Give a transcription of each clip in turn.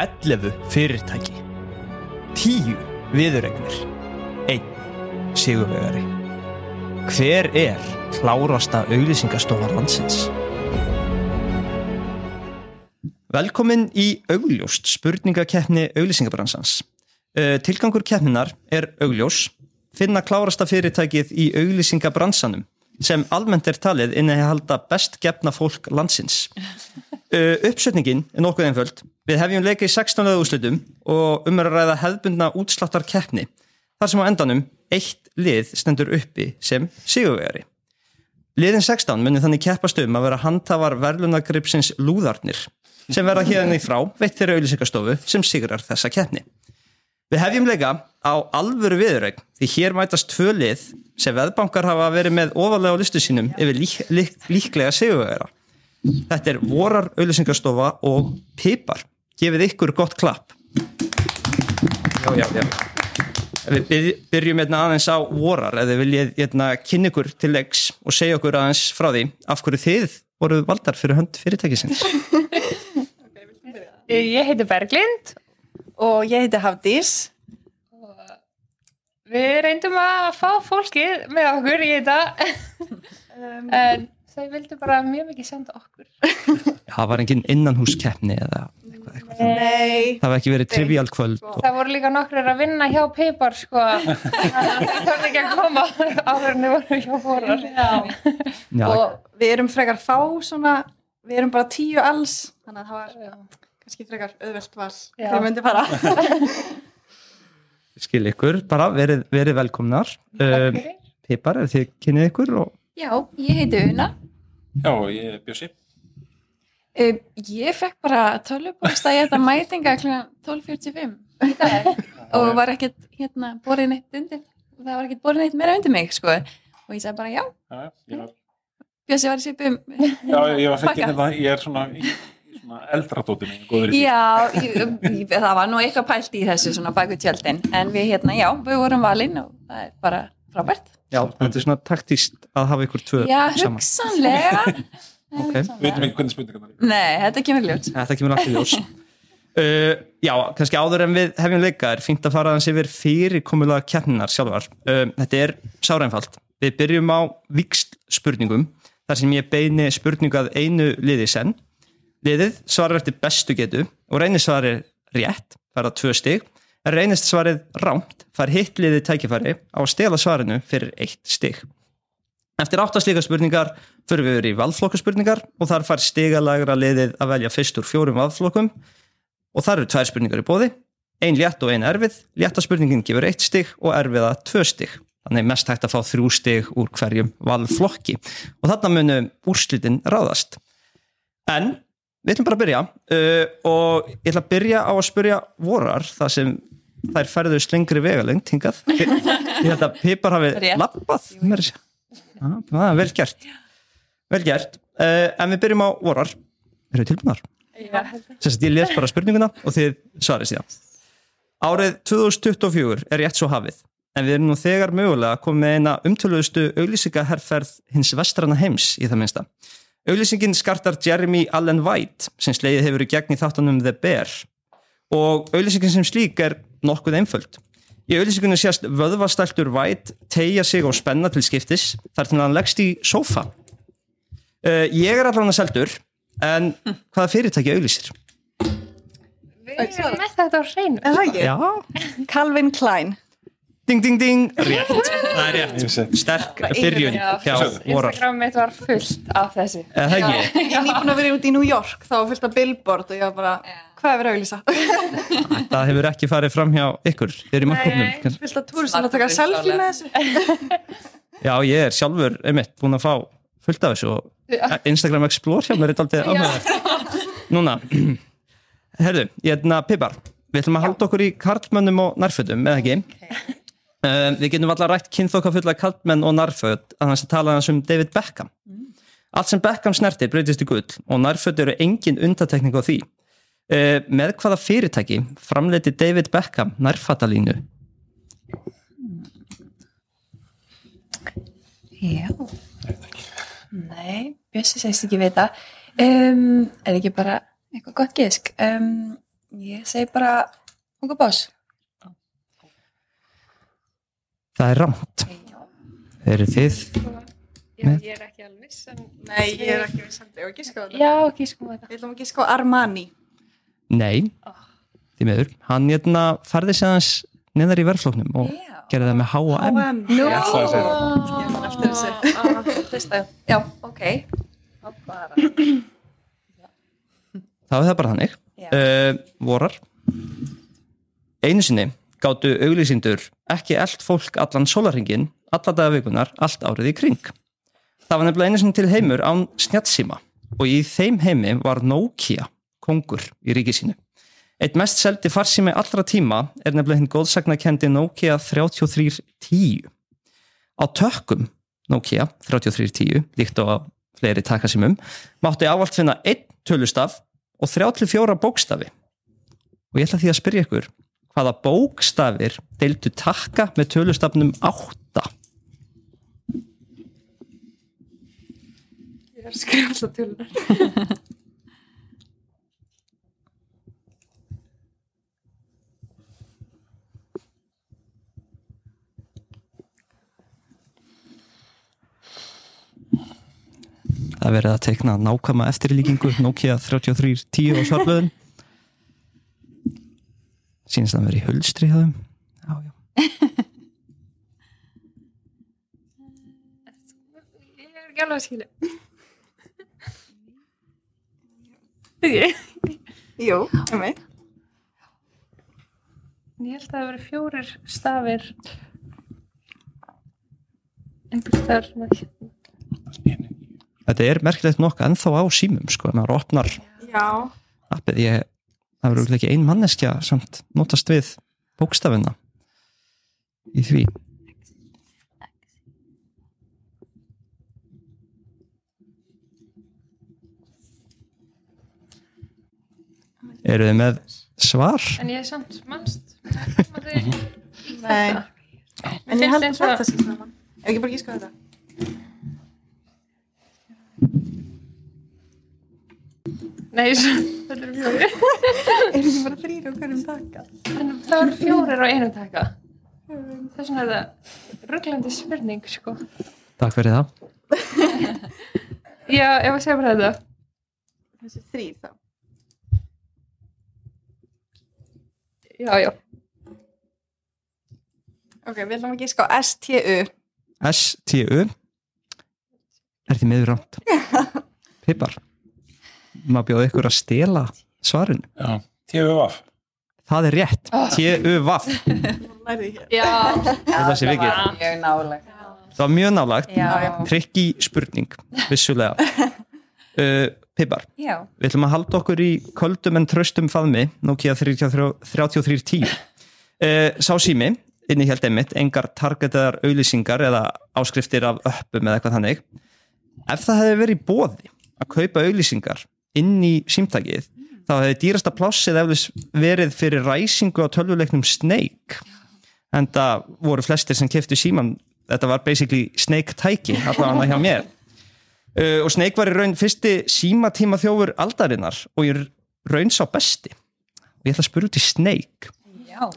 11 fyrirtæki. 10 viðuregnir 1 sigurvegari. Hver er klárasta auglýsingastofa landsins? Velkomin í augljóst spurningakeppni auglýsingabransans. Uh, Tilgangur keppninar er augljós, finna klárasta fyrirtækið í auglýsingabransanum sem almennt er talið inn að halda best gefna fólk landsins. Uh, uppsetningin er nokkuð einföld. Við hefjum leikið í 16 löðu úslitum og um er að ræða hefðbundna útsláttar keppni þar sem á endanum eitt lið stendur uppi sem sigurvegari. Liðin 16 munir þannig keppast um að vera handhafar verðlunagripsins lúðarnir sem verða hérna í frá veitt þeirra auðlýsingastofu sem sigrar þessa keppni. Við hefjum leika á alvöru viðurregn því hér mætast tvö lið sem veðbankar hafa verið með ofalega á listu sínum yfir lík, lík, líklega sigurvegara. Þetta er vorar auðlýsingastofa og pipar. Gefið ykkur gott klapp. Já, já, já. Við byr- byrjum hérna aðeins á vorar eða viljið hérna, kynna ykkur til leiks og segja okkur aðeins frá því af hverju þið voruð valdar fyrir hönd fyrirtækisins. Ég heiti Berglind. Og ég heiti Hafdís. Við reyndum að fá fólkið með okkur í þetta. en þau vildu bara mjög mikið senda okkur. Það var engin innanhúskeppni eða eitthvað, eitthvað. Nei. Það var ekki verið trivial kvöld og Það voru líka nokkur að vinna hjá Pipar, sko. Þannig að þau þarf ekki að koma áður en þau voru hjá fórar. já, Og við erum frekar fá svona, við erum bara tíu alls, þannig að það var kannski frekar auðvelt val. Já. Þegar myndi fara. skil ykkur, bara verið, verið velkomnar. Um, Pipar, ef þið kynnið ykkur og Já, ég heiti Una. Já, ég er Bjössi. Uh, ég fekk bara tölvupóst að ég þetta mætinga kl. 12.45 í dag og var ekkert hérna borið neitt undir, það var ekkert borið neitt meira undir mig, sko. Og ég sagði bara já, Já, já, ég var, var í svipum. já, ég var Pakka. fengið þetta, ég er svona, í, í svona eldradótinu. Já, ég, það var nú eitthvað pælt í þessu svona baku tjöldin, en við hérna, já, við vorum valin og það er bara frábært. já, þetta er svona taktíst að hafa ykkur tvö Já, saman. hugsanlega. Ok. Við veitum ekki hvernig spurningar það er. Nei, þetta kemur ljót. Þetta kemur allt í ljós. Uh, já, kannski áður en við hefjum leika er fínt að fara aðeins yfir fyrirkomulega keppninar sjálfar. Uh, þetta er sárænfald. Við byrjum á vikst spurningum þar sem ég beini spurningu að einu liði senn. Liðið svarar eftir bestu getu og reynir svarið rétt, fara tvö stig, en reynist svarið rámt, far hitt liðið tækifæri á að stela svarinu fyrir eitt stig. Eftir áttaslíka spurningar fyrir við í valflokkaspurningar og þar fær stigalagra liðið að velja fyrst úr fjórum valflokkum og þar eru tvær spurningar í bóði, ein létt og ein erfið, létta spurningin gefur eitt stig og erfiða tvö stig. Þannig mest hægt að fá þrjú stig úr hverjum valflokki og þarna munu úrslitin ráðast. En við ætlum bara að byrja uh, og ég ætla að byrja á að spyrja vorar það sem þær færðu slengri vegalengt hingað. Ég held að Pipar hafi lappað. meira að segja. Ah, ah, vel gert. Vel gert. Uh, en við byrjum á vorar. Eru Sess að ég les bara spurninguna og þið svarið síðan. Árið 2024 er rétt svo hafið, en við erum nú þegar mögulega komið með eina umtöluðustu auglýsingaherferð hins vestrana heims í það minnsta. Auglýsingin skartar Jeremy Allen White sem slegið hefur í gegn í þáttunum The Bear og auglýsingin sem slík er nokkuð einföld. Í auglýsingunni sést vöðvastæltur White tegja sig og spenna til skiptis þar til hann leggst í sófa. Uh, ég er allan að seldur, en hvaða fyrirtæki auglýsir? við erum með þetta á hreinu. Er það ekki? Já, Calvin Klein. Ding ding ding. Rétt, það er rétt. Sterk byrjun Instagram mitt var fullt af þessu. Það ekki? Ég er nýbúin að vera út í New York, þá var fullt af billboard og ég var bara, hvað er verið að auðlýsa? Það hefur ekki farið fram hjá ykkur Þið eru í Nei, markkóknum fullt af túristum að taka selfie með þessu. Já, ég er sjálfur einmitt búin að fá fullt af þessu og Instagram Explore hjá mér er daldið áhugaverð Núna Herðu, ég er hérna Pipar Við ætlum að halda okkur í karlmönnum og nærfötum, eða ekki? Um, við getum allar rætt kynþokka fulla karlmenn og nærföt að hans að tala hans um David Beckham. Allt sem Beckham snertir breytist í gull og nærföt eru engin undatekning á því. Uh, með hvaða fyrirtæki framleiti David Beckham nærfatalínu? Já. Nei, Bjössi segist ekki vita. Um, er ekki bara eitthvað gott gisk? Um, Ég segi bara Hugo Boss. Það er rámt. Eru þið? Já, ég er ekki alveg viss en... Nei, ég er ekki vissandi og gíska á þetta. Já, ekki sko þetta. Við ætlum að gíska á Armani. Nei, því meður. Hann hérna farði sér hans neðar í verðflóknum og Já. gerði það með H&M. Nú. Ég ætlaði að segja það. Ég man eftir þessu. Ah, fyrsta. Já, ok. Það bara. Það er það bara þannig. Uh, vorar. Einu sinni gáttu auglýsindur ekki eld fólk allan sólarringin, alla daga vikunar, allt árið í kring. Það var nefnilega einu sinni til heimur án snjattsíma og í þeim heimi var Nokia kongur í ríki sínu. Eitt mest seldi farsími allra tíma er nefnilega hinn góðsagnakendi Nokia 3310. Á tökkum Nokia 3310, líkt á fleiri takasimum, mátti ávallt finna einn tölustaf og 34 bókstafi. Og ég ætla því að spyrja ykkur, hvaða bókstafir deildu takka með tölustafnum 8? Ég er að skrifa alltaf tölunar. Það er verið að teikna nákvæma eftirlíkingu Nokia 3310 á svarblöðun. Það að vera í hulstri hjá þeim. Já, já. Ég er ekki alveg að skilja. Ég, Jú, um mig. ég held að það veri fjórir stafir. Einhvers þar hérna. Þetta er merkilegt nokkuð ennþá á símum, sko. Ef maður opnar Já. appið, ég, það verður ekki ein manneskja samt notast við bókstafina í því. Eru þið með svar? En ég er samt mannst. Er Nei. En ég held að þetta sé saman. Ef ekki bara gíska þetta. Nei, svo, þetta eru fjórir. Er ekki bara þrýr og hverjum taka? En það eru fjórir á einum taka. Þess vegna er það rugglandi spurning, sko. Takk fyrir það. Já, ef að segja bara þetta. Þessi þrýr þá. Já, já. Ok, við ætlum að gíska á STU. S-T-U Er því miður rátt Pippar Maður bjóði ykkur að stela svarinu Já, TVF. Það er rétt T-U-V-A-F Lærði hér. Já, Það sé vikið Mjög nálega. Það var mjög nálagt Já. Trikki spurning Vissulega uh, Pippar Já. Við ætlum að halda okkur í köldum en tröstum faðmi Nokia 3310 uh, Sá sími inni held einmitt engar targetaðar auðlýsingar eða áskriftir af öppum eða eitthvað þannig ef það hefði verið í bóði að kaupa auðlýsingar inn í símtækið þá hefði dýrasta plássið verið fyrir ræsingu á tölvuleiknum Snake. En það voru flestir sem keftu síman þetta var basically Snake tæki allavega hjá mér. Uh, og Snake var í raun fyrsti símatíma þjófur aldarinnar og í raun sá besti. Og ég ætla að spyrja út í Snake. Já.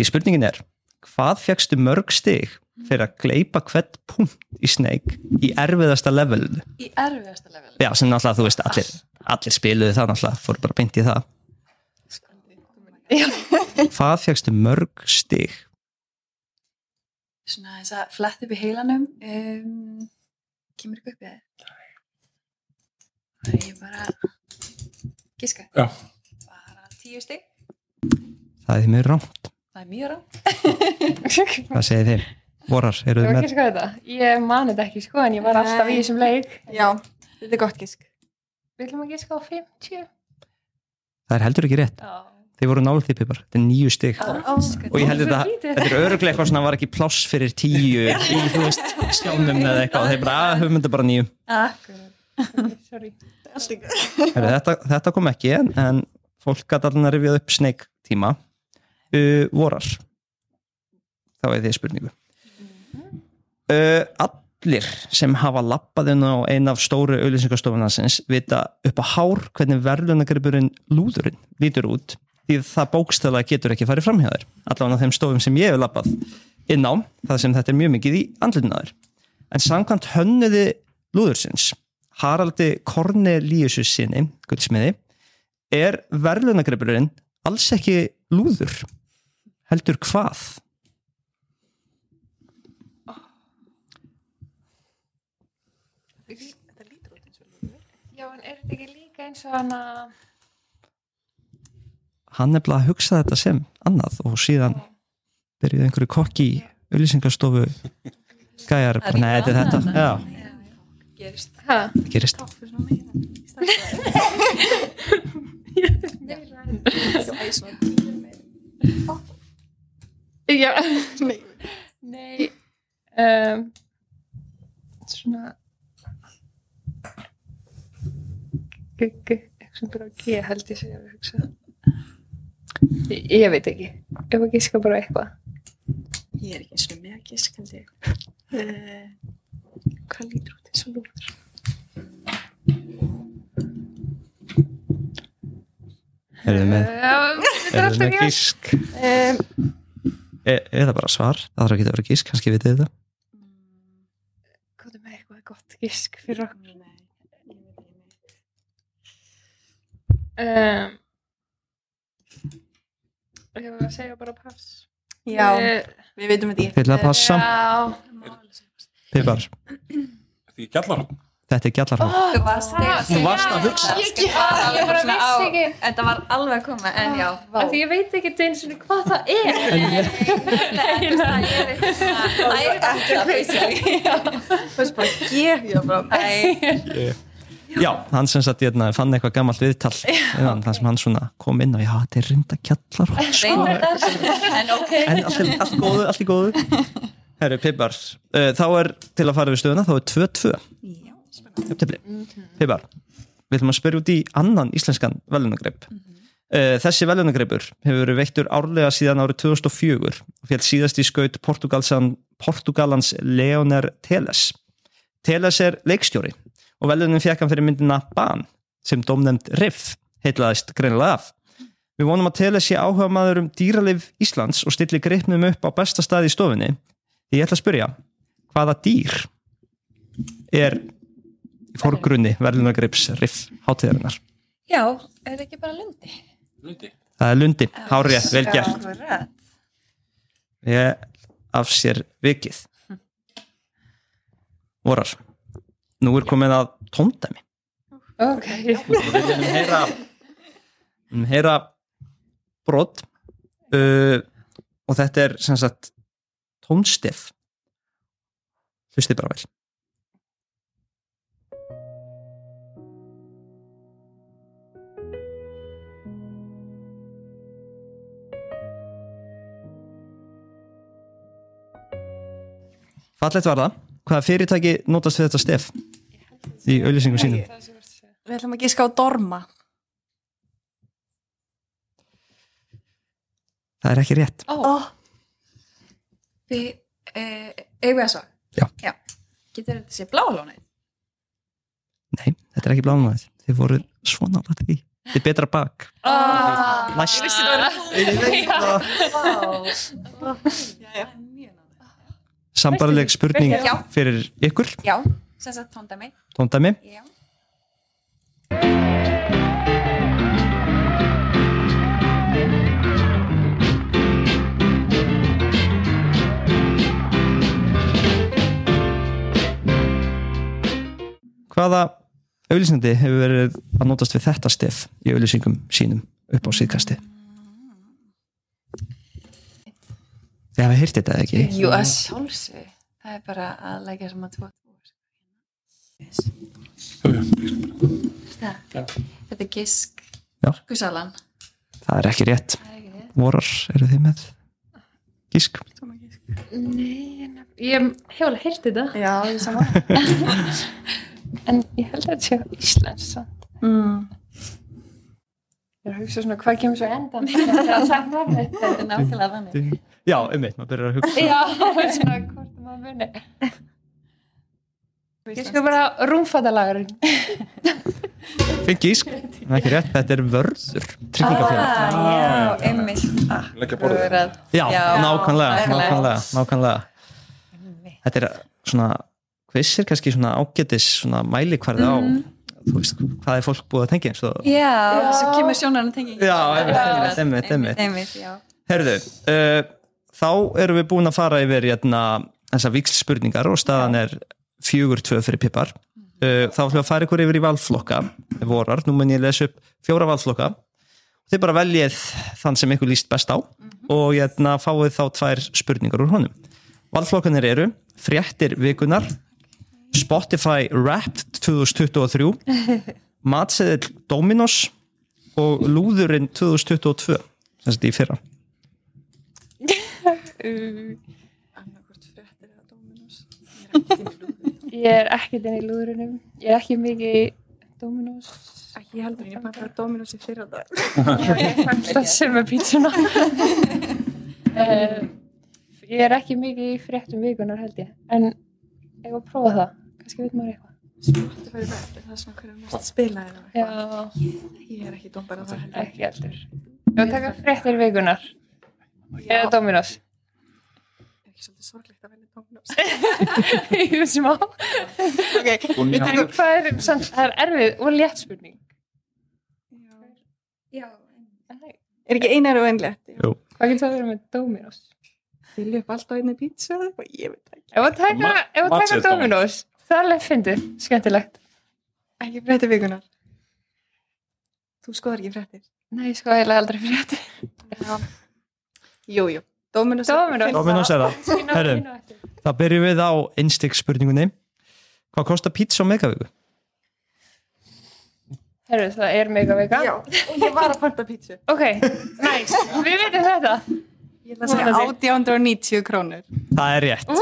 Því spurningin er, hvað fegstu mörg stig fyrir að gleipa hvert punkt í Snake í erfiðasta levelinu? Í erfiðasta level. Já, sem náttúrulega, þú veist, allir, allir spiluðu það náttúrulega, fóru bara beint í það. Hvað fegstu mörg stig? Svona þess að flett upp í heilanum. Um, kemur ekki upp í það? Það er ég bara giska. Já. Bara tíu stig. Það er mjög rámt. Það er mjög rátt. Hvað segir þið? Vorar, eru Ég þið var með? ekki sko þetta. Ég mani þetta ekki sko, en ég var alltaf í þessum leik. Já, þetta er gott gísk. Við ætlum að giska á 50. Það er heldur ekki rétt. Já. Þið voru nálega því pipar. Þetta er nýju stig. Og ég held þetta, þetta er öruglega eitthvað svona var ekki pláss fyrir tíu í, þú veist, skjánum eða eitthvað. Þeir bara, að, höfum þetta bara nýju. Heru, þetta, þetta kom ekki en, en fólk gæti allan að rifja upp Snake tíma uh, vorar þá er því spurningu uh, allir sem hafa lappað inn á eina af stóru auðlýsingastofunarsins vita upp á hár hvernig verðlunagripurinn lúðurinn lítur út því það bókstæðlega getur ekki farið fram hjá þér allavega á þeim stofum sem ég hef lappað inn á það sem þetta er mjög mikið í andlutnaður en samkvæmt hönnuði lúðursins Haraldi Kornelíusus sinni guldsmiði er verðlunagripurinn alls ekki lúður heldur hvað Já, en er þetta ekki líka eins og hana hann nefnilega að hugsa þetta sem annað og síðan byrjuði einhverju kokki í auðlýsingastofu gæjar, bara, nei, þetta er þetta. já, gerist. Ha? það gerist. Já. Nei. Nei um, Svona G, g, eitthvað bara G held ég segja Ég, ég veit ekki. Ef að gíska bara eitthvað. Ég er ekki eins og með að gisk held ég. Uh, hvað lítur út eins og lúður? eruðu með, Já, þetta er alltaf gísk Um, e, eða bara svar, það þarf ekki að vera gísk kannski vitið þetta Hvað er með eitthvað gott gísk fyrir okkur nei, ég veit ekki. Um, Ég var að segja bara pass. Já, Eh, við veitum þetta til að passa, Já. Pipar Því gjallar þetta er gjallarhóð Þú varst þegar Þú varst að hugsa. Ég, ég, ég bara vissi ekki. Þetta var alveg að koma, en já. Vá. Af því ég veit ekki eins og hvað það er. Nei, þú veist, það er eitthvað svona- Það er alltaf basically Þú veist bara, ég, ég bara, Nei, já, hann sem sagt hérna, fann eitthvað gammalt viðtal innan, þar sem hann svona kom inn og já, þetta er reynda kjallarhóð sko. En ok. En allt, er- allt góðu, allt í góðu. Herru, Pipar, uh, þá er til að fara við stöðuna, þá er 2-2 Já, Jafntefli. Pipar, við ætlum að spyrja út í annan íslenskan velunagreip uh, Þessi velunagreipur hefur verið veittur árlega síðan árið 2004 og fjall síðast í skaut Portugalsan, Portugalans Leoner Teles. Teles er leikstjóri og velunin fekk hann fyrir myndina Ban sem domnefnd Riff heitlaðist greinilega af Við vonum að Teles sé áhuga maður um dýralif Íslands og stilli greipnum upp á besta staði í stofunni. Því ég ætla að spyrja, hvaða dýr er í fórgrunni verðlunagreips riff hátíðarinnar? já er það ekki bara lundi? Lundi Það er lundi, hárið, vel gert. Ég af sér vikið. Vorar, nú er komið að tóndæmi. Ok Við viljum heyra, um heyra brot uh, og þetta er sem sagt tónstef. Hlustið bara vel. Fallegt var það. Hvaða fyrirtæki notast við þetta stef í auðlýsingum sínum? við ætlum að giska á dorma. Það er ekki rétt. Ó, Ó, Við, eh, eigum við að svara? Já. Já. Getur þetta sé blálónið? Nei, þetta er ekki blánaðið. Þið voru svona nálægt því. Þið er betra bak. Ah. Næst. Ég veit það. já, já. Mjög náttúrulega. Sambarleg spurning fyrir ykkur, Já, sem sagt tóndæmi. tóndæmi. Já. Hvaða auðlýsandi hefur verið að notast við þetta stef í auðlýsingum sínum upp á síðkasti? Þið hafa heyrt þetta ekki? Jú, að sjálfsög. Það er bara að lækja sem að tvo. Þetta er gisk. Orkusalan. Það er ekki rétt. Vorar eru þið með gísk? Nei, ég hef alveg heyrt þetta Já, ég saman. En ég held að þetta sé Íslands. Mm. Ég er að hugsa svona hvað kemur svo endan er. Þetta er nákvæmlega þannig. Já, um eitt, maður byrjar að hugsa. Já, svona hvort maður muni Ég sko bara rúmfattalagarinn. Finn gísk, það er ekki rétt, þetta er vörður tryggingafélag. Ah, já, einmitt. Ah, Leggja borðið. Já, Já, nákvæmlega, nákvæmlega. nákvæmlega. Þetta er svona, hvissir kannski svona ágætis svona mælikvarði á, þú veist, hvað er fólk búið að tengja eins og Já, svo kemur sjónarinn tenging. Já, einmitt, einmitt, einmitt. Herðu, uh, þá erum við búin að fara yfir hérna, þessar vikslspurningar og staðan er fjögur tvö fyrir pippar. Uh, þá ætlum við að fara ykkur yfir í valflokka, vorar, nú mun ég lesa upp fjóra valflokka. Þið bara veljið þann sem ykkur líst best á og hérna fáið þá tvær spurningar úr honum. Valflokkanir eru fréttir vikunar, Spotify Wrapped 2023, Matseðil Dominos og Lúðurinn 2022, sem þetta í fyrra. Annarkvort fréttir eða Dominos. Ég er ekkert inn í lúðurinnum. Ég er ekki mikið í Dominos. Ekki heldur, ég bara Dominos í fyrra dag. Það sem er pítsuna. uh, ég er ekki mikið í fréttum vikunar held ég. En ég var að prófa það. Kannski veit maður eitthvað. Spotify er verður, það er svona hverju mest spilaðir og Já, eitthvað. Ég er ekki dómbar á það heldur. ekki heldur. Ég var að taka fréttir vikunar. Eða Dominos. Er ekki svolítið sorglegt að velja Dominos? Ég hvað er, samt, það er erfið og létt spurning. já. Er ekki einar og einlegt? Jú. Hvað getur það að vera með Dominos? Fylgja upp allt á einni eitthvað? Ég veit ekki. Ef að taka, Ma- ef að taka matseðil Dominos, það er fyndið, skemmtilegt. Ekki fréttir vikunar. Þú skoðar ekki fréttir. Nei, sko, eiginlega aldrei fréttir. Jú, jú. Dominos. Dominos. Dominos er það. Herru, þá byrjum við á einstík spurningunni. Hvað kostar pizza á megavíku? Herru, það er mega vega. Já, og ég var að panta pítsu. Ok, nice. Við veitum þetta. Ég ætla að segja Vonandi. 890 krónur. Það er rétt. Það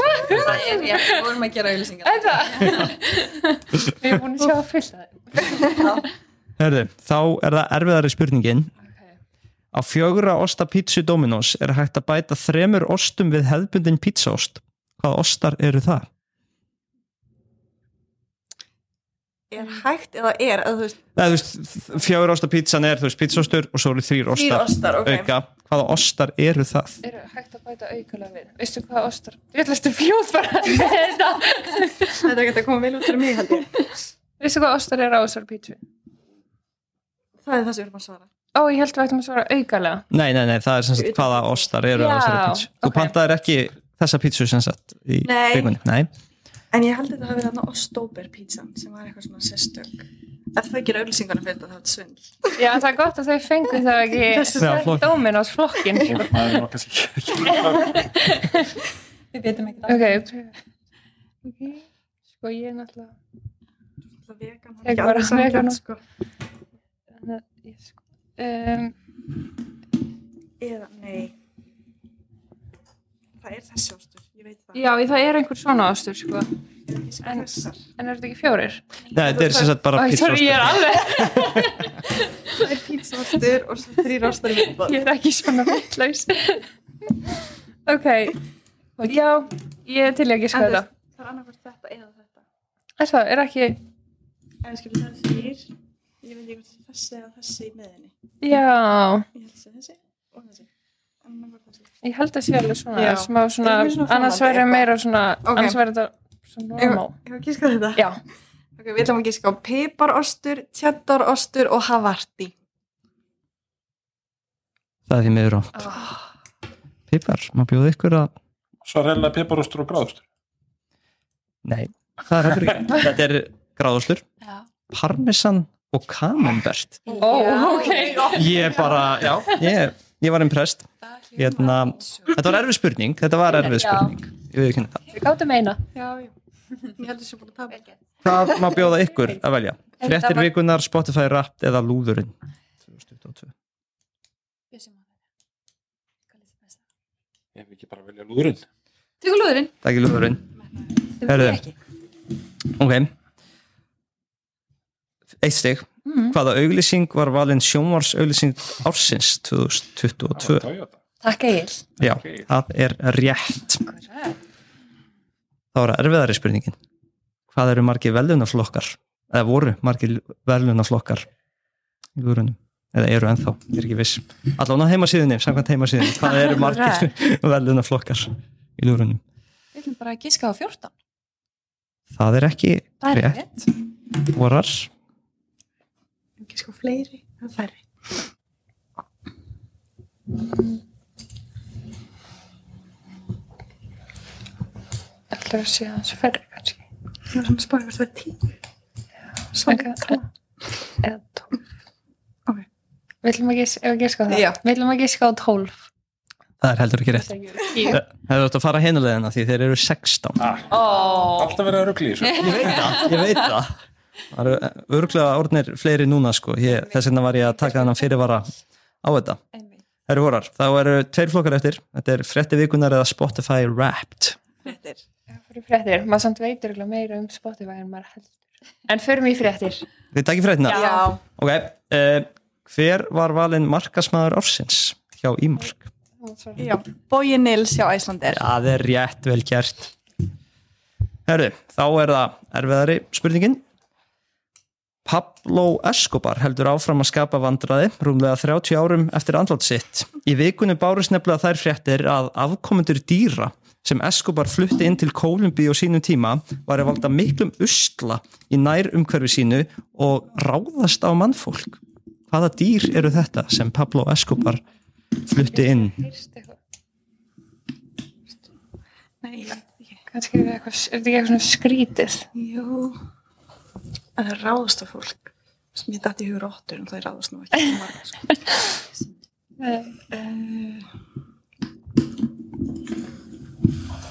er rétt, við vorum að gera auðlýsingar. Þetta. Við erum búin að sjá að fylla það. Herru, þá er það erfiðari spurningin. Okay. Á fjögura osta pizzu Dominos er hægt að bæta þremur ostum við hefðbundin pizzaost. Hvaða ostar eru það? Er hægt eða er, veist, Nei, þú veist, fjögur osta pizzan er, þú veist, pizzaostur og svo eru þrýr ostar, ostar, ok. auka. Hvaða ostar eru það? Eru hægt að bæta aukulega við? Veistu hvað ostar? Ég ætla að stu fljóð bara með þetta. Þetta ekki að koma vel út fyrir mig, held ég. Veistu hvað ostar eru á þessar pítsu? Það er það sem við erum að svara. Ó, ég held við ættum að svara aukalega. Nei, nei, nei, það er sem sagt hvaða ostar eru á Já, þessari pizzu. Þú ok. pantaðir ekki þessa pizzu sem sagt í Nei. vikunni. Nei. En ég held að hafi verið þarna Ostóber pítsan sem var eitthvað svona sérstök. Ef þau gera auðlýsingarna fyrir þetta, það er svindl. Já, það er gott að þau fengu það ekki Já, flott. Dominos flokkin. Það er nú kannski ekki. Við veitum ekki það. Ok, ok. Sko, ég er náttúrulega... Það er vegan, Um, Eða, nei. Það er þessi ostur, ég veit það. já, það er einhver svona ostur, sko. Ekki En-. En er þetta ekki fjórir? Nei, þetta er sem sagt bara sorry, ég er alveg... Það er pítsaostur og svo þrýr viðbót. Ég er ekki svona vittlaus. ok. Já, ég til þetta. veist, Það er annarkvært þetta eða þetta. Er það, er ekki... En skilur það þrýr. Ég veit ekki hvort þessi eða þessi í meðinni. Já, Ég held þessi og þessi. Þessi. ég held að sé alveg svona, Já. smá svona, svona annars verður meira svona, Ok. annars verður þetta svona normal. ég var að gíska þetta. Já, Ok, við ætlum að gíska á piparostur, tjaddarostur og havarti. Það er því miður átt. Ah. Pipar, maður bjóði ykkur að... Svo reyna piparostur og gráðostur. Nei, það er hefur ekki. Þetta er gráðostur, Já. parmesan og camembert. Ó, ok. Ég bara, já, ég, ég var impressed. Hérna, þetta var erfið spurning, þetta var erfið spurning. Ég við gáttum eina. Ég. Hvað má bjóða ykkur að velja? Var- vikunar, Spotify Wrapped eða Lúðurinn? 2022. Ef við ekki bara velja lúðurinn. Tökum lúðurinn. Það er ekki Lúðurinn. Ok. Eitt stig. Hvaða auglýsing var valinn sjónvars auglýsing ársins 2022? Toyota. Takk Egil. Já, það er rétt. Það var erfiðari spurningin. hvað eru margir velunaflokkar eða voru margir velunaflokkar í lúrunum eða eru ennþá, ég er ekki viss allan á heimasíðunni, samkvæmt heimasíðunni hvað eru margir velunaflokkar í lúrunum Við ætlum bara að giska á 14. það er ekki er rétt. vorar Ekki sko fleiri en færri. Ætlar að sé hans færri kannski. Það er svona hvort það er tíu. Svona Eða tólf. Ok. Við ætlum að að á það. Já. Við ætlum að giska á tólf. það er heldur ekki rétt það er átt að fara hinulegina því þeir eru 16 Ó, Alltaf verið að ruggli í þessu. ég veit það, ég veit það það eru örglega orðnir fleiri núna sko, ég, þess vegna var ég að taka þennan fyrirvara á þetta. Það eru vorar, þá eru tveir flokkar eftir Þetta er frétti vikunar eða Spotify Wrapped Frettir. Fyrir fréttir. Maður samt veitur örugglega meira um Spotify en maður heldur. En förum í fréttir. Þið takkir fréttina? Já. Ok, uh, hver var valinn markasmaður ársins hjá Ímark? Já, Bói Nils hjá Æslander. Það er rétt vel gert Herðu, þá er það erfiðari spurningin Pablo Escobar heldur áfram að skapa vandraði rúmlega 30 árum eftir andlátt sitt. Í vikunni bárust nefnilega þær fréttir að afkomendur dýra sem Escobar flutti inn til Kólumbi og sínum tíma var að valda miklum usla í nær umhverfi sínu og ráðast á mannfólk. Hvaða dýr eru þetta sem Pablo Escobar flutti inn? Nei, Kannski er þetta eitthvað, skrítið? jú. Það er ráðast af fólk. Sem ég dætti í hugur óttur en það er ráðast nú ekki. margar, Sko. Uh,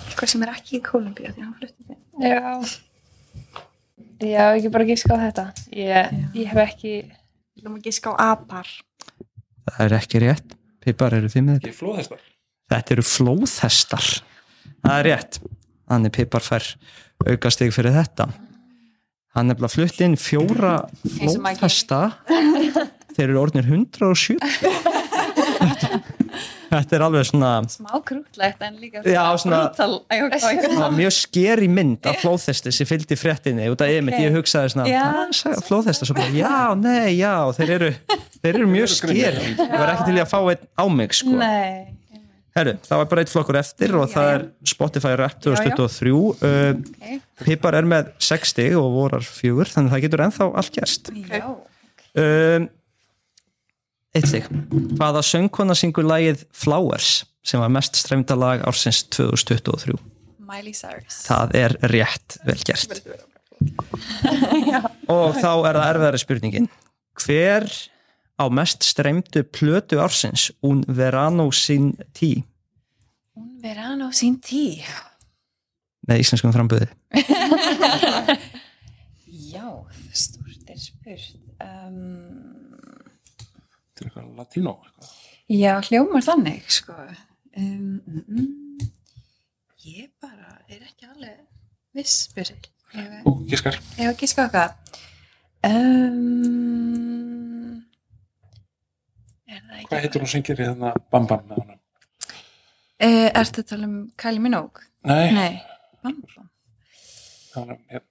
eitthvað sem er ekki í Kolumbíu því hann flutti þinn. Já. Já, ekki bara giska á þetta. Ég, ég hef ekki, Við viljum að giska á apar. Það er ekki rétt. Pippar eru þið með þetta. Ég flóð þess þar. Þetta eru flóðhestar. Það er rétt. Þannig Pippar fær aukastig fyrir þetta. Hann er bara flutt inn fjóra og flóðhesta. Þeir eru orðnir 107. Þetta er alveg svona Smá krútlegt en líka Já, svona- það var mjög skeri mynd af flóðhesti sem fylgdi fréttinni út af einmitt, ég hugsaði svona Já. "Hvað sagði flóðhesta, svo bara, já, nei, já þeir eru, þeir eru mjög skeri ég var ekki til að fá einn á mig sko. Nei. Herru, það var bara eitt flokkur eftir og það er Spotify Rap 2023 uh, Ok. Pippar er með 6 stig og vorar fjögur þannig að það getur ennþá allt gerst. Já. um, Eitt stig. Hvaða söngkona syngur lagið Flowers sem var mest streymda lag ársins 2023 Miley Cyrus. Það er rétt vel gert. Og þá er það erfiðari spurningin. Hver á mest streymdu plötu ársins Un Verano Sin Tí Un verano sin tí. með íslenskum framböði Já, stort er spurt. Um, Til eitthvað latínó. Eitthvað. já, hljómar þannig, sko. Um, mm, mm. Ég bara er ekki alveg viss, spyrir. Ef Þú giskar. ef að gíska okkar. Um, er það ekki... Hvað heitir hún syngir í þarna Bam Bam með honum? Uh, ertu að tala um Kylie Minogue? Nei, Nei. Bam, bam. honum hérna.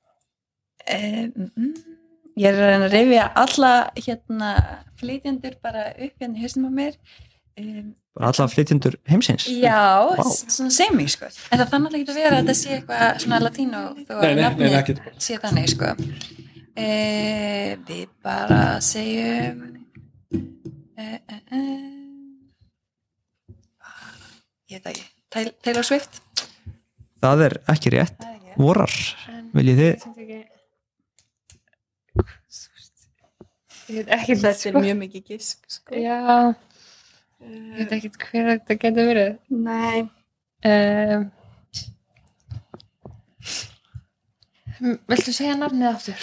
Um, mm, ég er að reyna að rifja alla hérna flytjendur bara upp hérna í hausnum á mér um, bara alla flytjendur heimsins já, s- svona semi sko en það þannig að vera að þetta sé eitthvað svona latínó þó að bara. sé þannig sko við bara segjum uh, uh, uh, ég ekki Taylor- Taylor Swift það er ekki rétt er ekki. vorar, viljið þið Ég veit ekki Þetta sko. er mjög mikið gisk. Sko. Já, ég veit ekki hver þetta getur verið. Nei. Um, viltu segja nafnið aftur?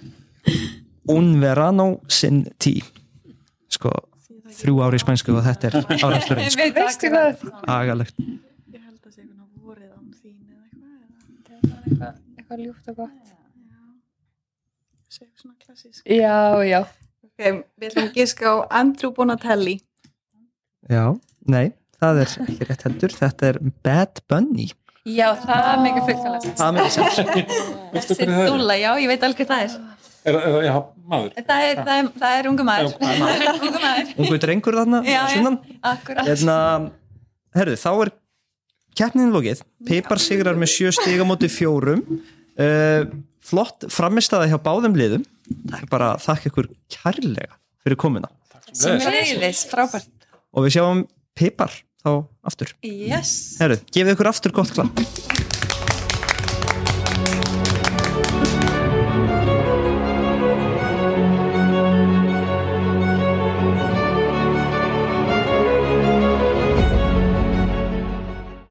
Un Verano Sin Tí sko, þrjú ári í spænsku og þetta er áræðsturinn sko, Veistu hvað? agalegt Ég held að segja hvernig vorið án þín eða eitthvað. eða- Eitthvað, eitthvað ljúft og gott. Segja svona klassísk. Já, já. Ok, við ætlum að giska á Andrew Bonatelli. já, nei, það er ekki rétt heldur þetta er Bad Bunny Já, það er mikið sens. Það með þess Veistu hvernig það er? Siddúla, já, ég veit alveg hvað það er. Er, er, já, maður. Það er, það er, það er ungu maður. Er ungu maður. Ungu drengur þarna Já, akkurat. Hérna, herðu, þá er keppnin lokið, Pipar sigrar með sjö stiga móti fjórum uh, flott framistæða hjá báðum liðum það er bara að þakka ykkur kærlega fyrir komuna Sem eiginleis, frábært. og við sjáum Pipar þá aftur Yes. herðu, gefið ykkur aftur gott klapp